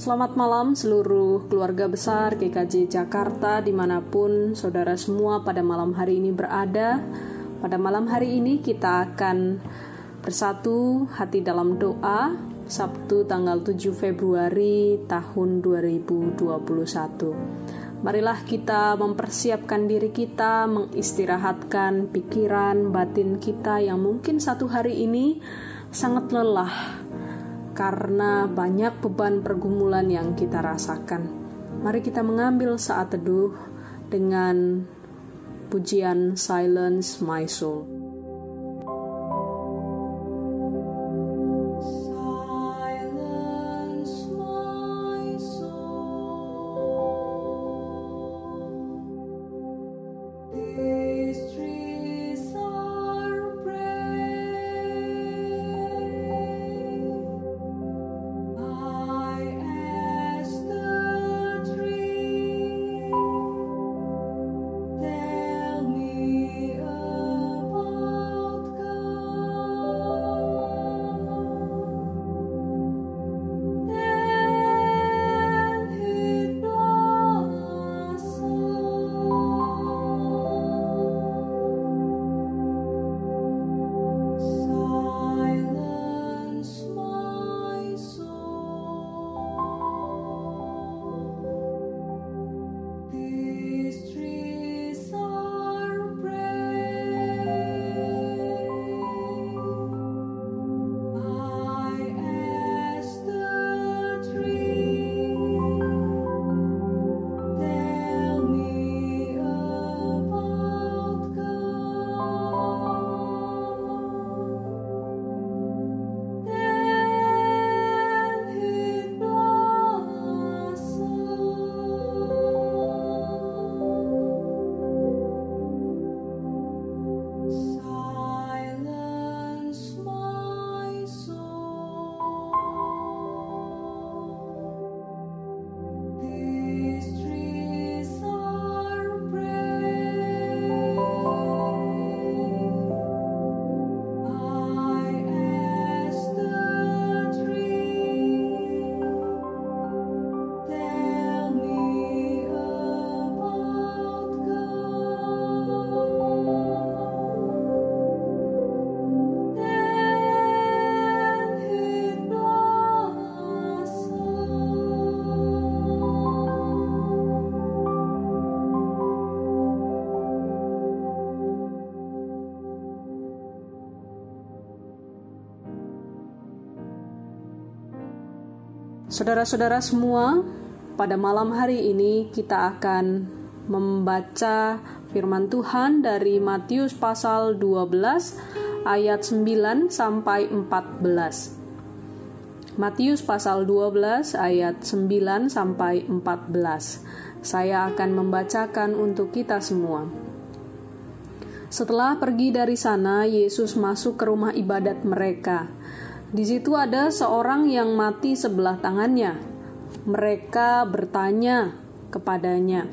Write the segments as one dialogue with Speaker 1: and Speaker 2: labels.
Speaker 1: Selamat malam seluruh keluarga besar GKJ Jakarta di mana pun saudara semua pada malam hari ini berada. Pada malam hari ini kita akan bersatu hati dalam doa Sabtu tanggal 7 Februari tahun 2021. Marilah kita mempersiapkan diri kita, mengistirahatkan pikiran batin kita yang mungkin satu hari ini sangat lelah karena banyak beban pergumulan yang kita rasakan. Mari kita mengambil saat teduh dengan pujian Silence My Soul. Saudara-saudara semua, pada malam hari ini kita akan membaca firman Tuhan dari Matius pasal 12 ayat 9 sampai 14. Matius pasal 12 ayat 9 sampai 14. Saya akan membacakan untuk kita semua. Setelah pergi dari sana, Yesus masuk ke rumah ibadat mereka di situ ada seorang yang mati sebelah tangannya. Mereka bertanya kepadanya,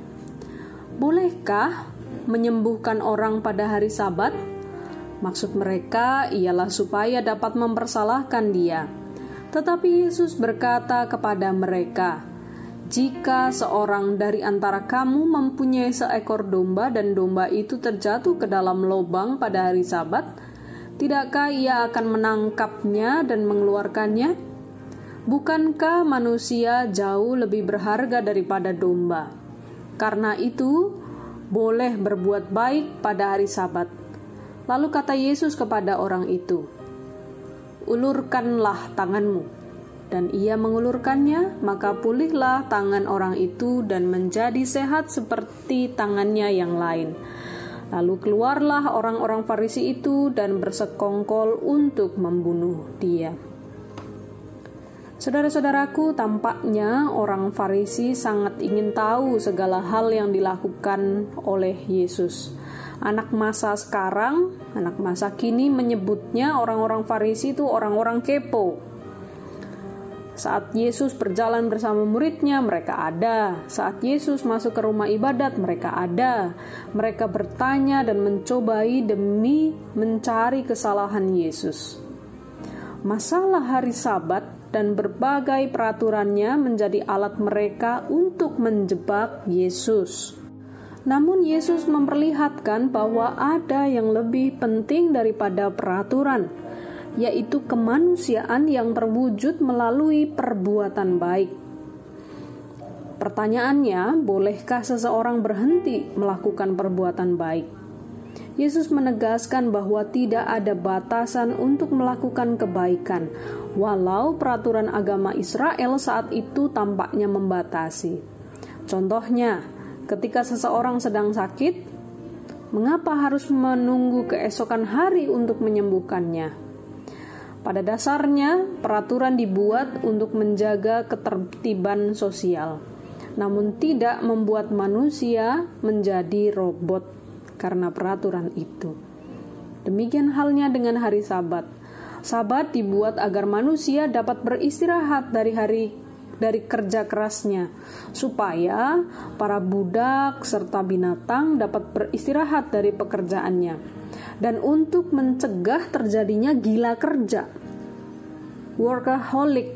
Speaker 1: "Bolehkah menyembuhkan orang pada hari Sabat?" Maksud mereka ialah supaya dapat mempersalahkan dia. Tetapi Yesus berkata kepada mereka, "Jika seorang dari antara kamu mempunyai seekor domba dan domba itu terjatuh ke dalam lubang pada hari Sabat, Tidakkah ia akan menangkapnya dan mengeluarkannya? Bukankah manusia jauh lebih berharga daripada domba? Karena itu, boleh berbuat baik pada hari Sabat. Lalu kata Yesus kepada orang itu, "Ulurkanlah tanganmu." Dan ia mengulurkannya, maka pulihlah tangan orang itu dan menjadi sehat seperti tangannya yang lain. Lalu keluarlah orang-orang Farisi itu dan bersekongkol untuk membunuh dia. Saudara-saudaraku, tampaknya orang Farisi sangat ingin tahu segala hal yang dilakukan oleh Yesus. Anak masa sekarang, anak masa kini menyebutnya orang-orang Farisi itu orang-orang kepo saat Yesus berjalan bersama muridnya, mereka ada. Saat Yesus masuk ke rumah ibadat, mereka ada. Mereka bertanya dan mencobai demi mencari kesalahan Yesus. Masalah hari Sabat dan berbagai peraturannya menjadi alat mereka untuk menjebak Yesus. Namun, Yesus memperlihatkan bahwa ada yang lebih penting daripada peraturan, yaitu kemanusiaan yang terwujud melalui perbuatan baik. Pertanyaannya, bolehkah seseorang berhenti melakukan perbuatan baik? Yesus menegaskan bahwa tidak ada batasan untuk melakukan kebaikan, walau peraturan agama Israel saat itu tampaknya membatasi. Contohnya, ketika seseorang sedang sakit, mengapa harus menunggu keesokan hari untuk menyembuhkannya? Pada dasarnya, peraturan dibuat untuk menjaga ketertiban sosial, namun tidak membuat manusia menjadi robot karena peraturan itu. Demikian halnya dengan hari Sabat. Sabat dibuat agar manusia dapat beristirahat dari hari dari kerja kerasnya, supaya para budak serta binatang dapat beristirahat dari pekerjaannya dan untuk mencegah terjadinya gila kerja, workaholic,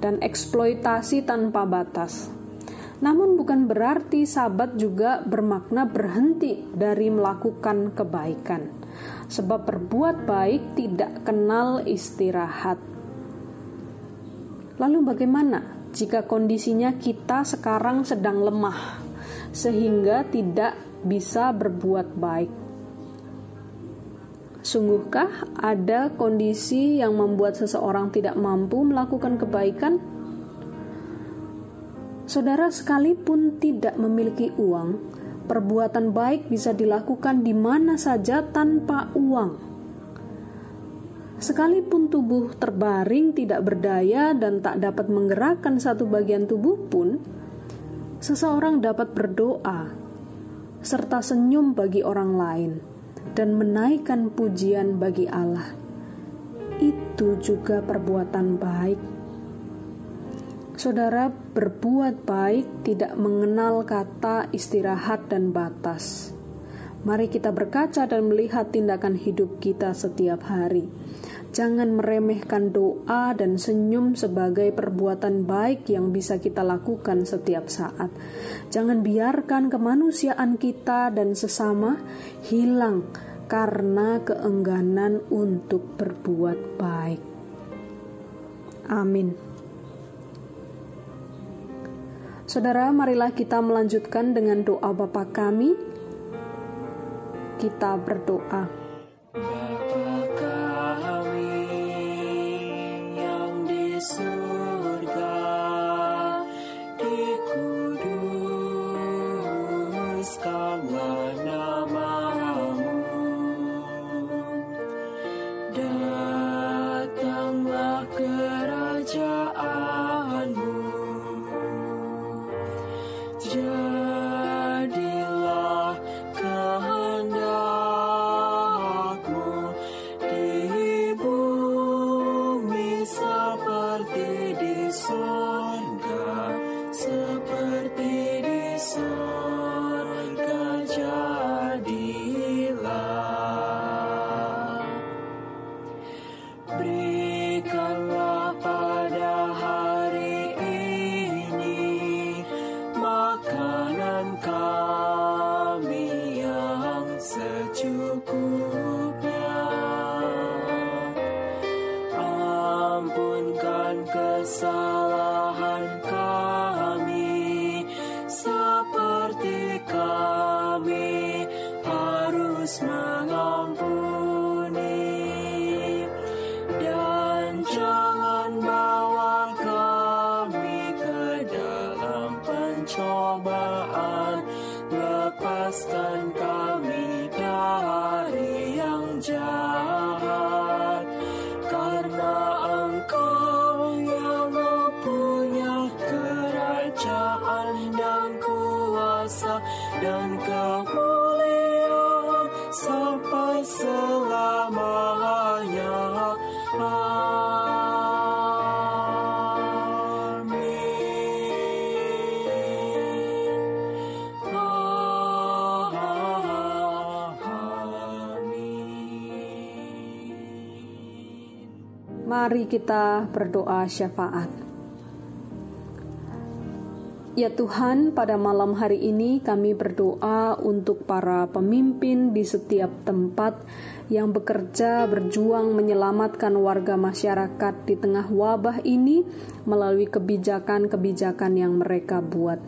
Speaker 1: dan eksploitasi tanpa batas. Namun, bukan berarti Sabat juga bermakna berhenti dari melakukan kebaikan, sebab berbuat baik tidak kenal istirahat. Lalu, bagaimana jika kondisinya kita sekarang sedang lemah, sehingga tidak bisa berbuat baik? Sungguhkah ada kondisi yang membuat seseorang tidak mampu melakukan kebaikan? Saudara, sekalipun tidak memiliki uang, perbuatan baik bisa dilakukan di mana saja tanpa uang. Sekalipun tubuh terbaring tidak berdaya dan tak dapat menggerakkan satu bagian tubuh pun, seseorang dapat berdoa serta senyum bagi orang lain dan menaikkan pujian bagi Allah. Itu juga perbuatan baik. Saudara, berbuat baik tidak mengenal kata istirahat dan batas. Mari kita berkaca dan melihat tindakan hidup kita setiap hari. Jangan meremehkan doa dan senyum sebagai perbuatan baik yang bisa kita lakukan setiap saat. Jangan biarkan kemanusiaan kita dan sesama hilang karena keengganan untuk berbuat baik. Amin. Saudara, marilah kita melanjutkan dengan doa Bapa kami. Kita berdoa. pencobaan lepaskan kami Mari kita berdoa syafaat. Ya Tuhan, pada malam hari ini kami berdoa untuk para pemimpin di setiap tempat yang bekerja berjuang menyelamatkan warga masyarakat di tengah wabah ini melalui kebijakan-kebijakan yang mereka buat.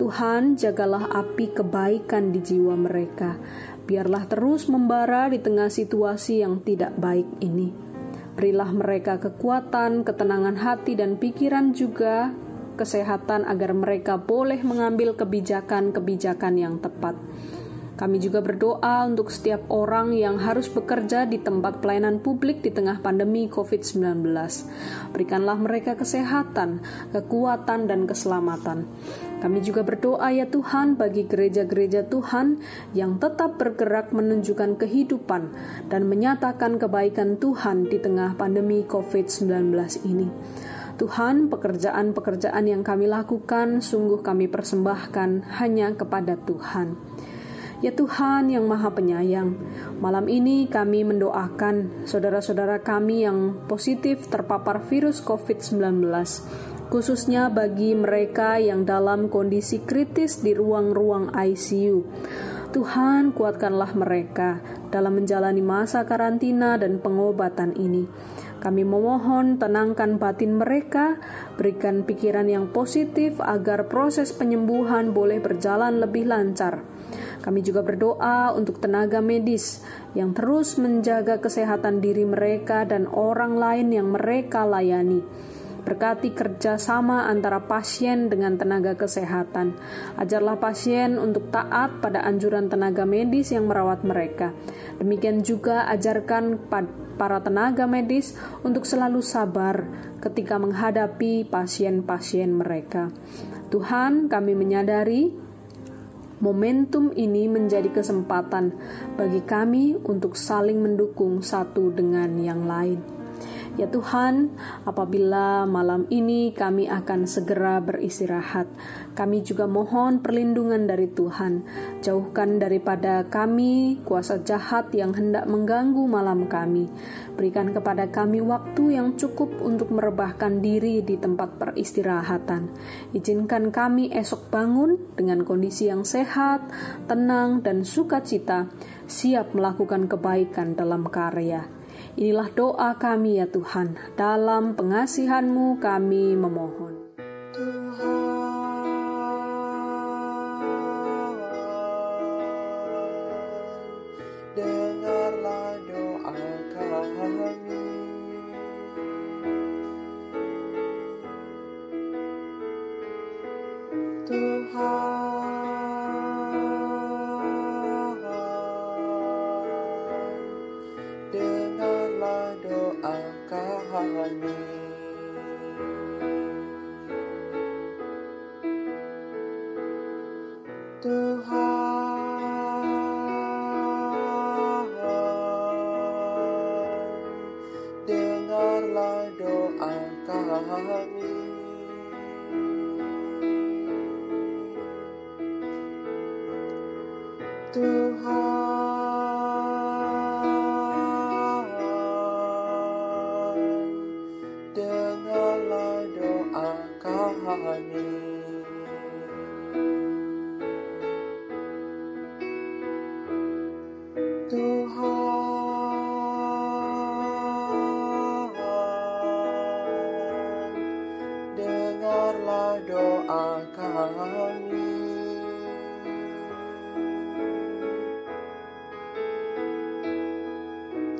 Speaker 1: Tuhan, jagalah api kebaikan di jiwa mereka. Biarlah terus membara di tengah situasi yang tidak baik ini. Berilah mereka kekuatan, ketenangan hati, dan pikiran juga kesehatan agar mereka boleh mengambil kebijakan-kebijakan yang tepat. Kami juga berdoa untuk setiap orang yang harus bekerja di tempat pelayanan publik di tengah pandemi COVID-19. Berikanlah mereka kesehatan, kekuatan, dan keselamatan. Kami juga berdoa ya Tuhan bagi gereja-gereja Tuhan yang tetap bergerak menunjukkan kehidupan dan menyatakan kebaikan Tuhan di tengah pandemi COVID-19 ini. Tuhan, pekerjaan-pekerjaan yang kami lakukan sungguh kami persembahkan hanya kepada Tuhan. Ya Tuhan yang Maha Penyayang, malam ini kami mendoakan saudara-saudara kami yang positif terpapar virus COVID-19, khususnya bagi mereka yang dalam kondisi kritis di ruang-ruang ICU. Tuhan, kuatkanlah mereka dalam menjalani masa karantina dan pengobatan ini. Kami memohon tenangkan batin mereka, berikan pikiran yang positif agar proses penyembuhan boleh berjalan lebih lancar. Kami juga berdoa untuk tenaga medis yang terus menjaga kesehatan diri mereka dan orang lain yang mereka layani. Berkati kerjasama antara pasien dengan tenaga kesehatan. Ajarlah pasien untuk taat pada anjuran tenaga medis yang merawat mereka. Demikian juga ajarkan para tenaga medis untuk selalu sabar ketika menghadapi pasien-pasien mereka. Tuhan, kami menyadari momentum ini menjadi kesempatan bagi kami untuk saling mendukung satu dengan yang lain. Ya Tuhan, apabila malam ini kami akan segera beristirahat, kami juga mohon perlindungan dari Tuhan. Jauhkan daripada kami kuasa jahat yang hendak mengganggu malam kami. Berikan kepada kami waktu yang cukup untuk merebahkan diri di tempat peristirahatan. Izinkan kami esok bangun dengan kondisi yang sehat, tenang, dan sukacita, siap melakukan kebaikan dalam karya. Inilah doa kami ya Tuhan, dalam pengasihan-Mu kami memohon. Tuhan Dengarlah doa kami. Tuhan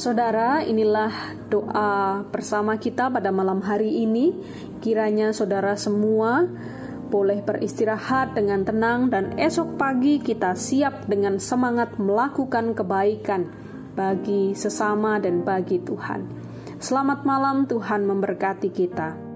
Speaker 1: Saudara, inilah doa bersama kita pada malam hari ini. Kiranya saudara semua boleh beristirahat dengan tenang dan esok pagi kita siap dengan semangat melakukan kebaikan bagi sesama dan bagi Tuhan. Selamat malam, Tuhan memberkati kita.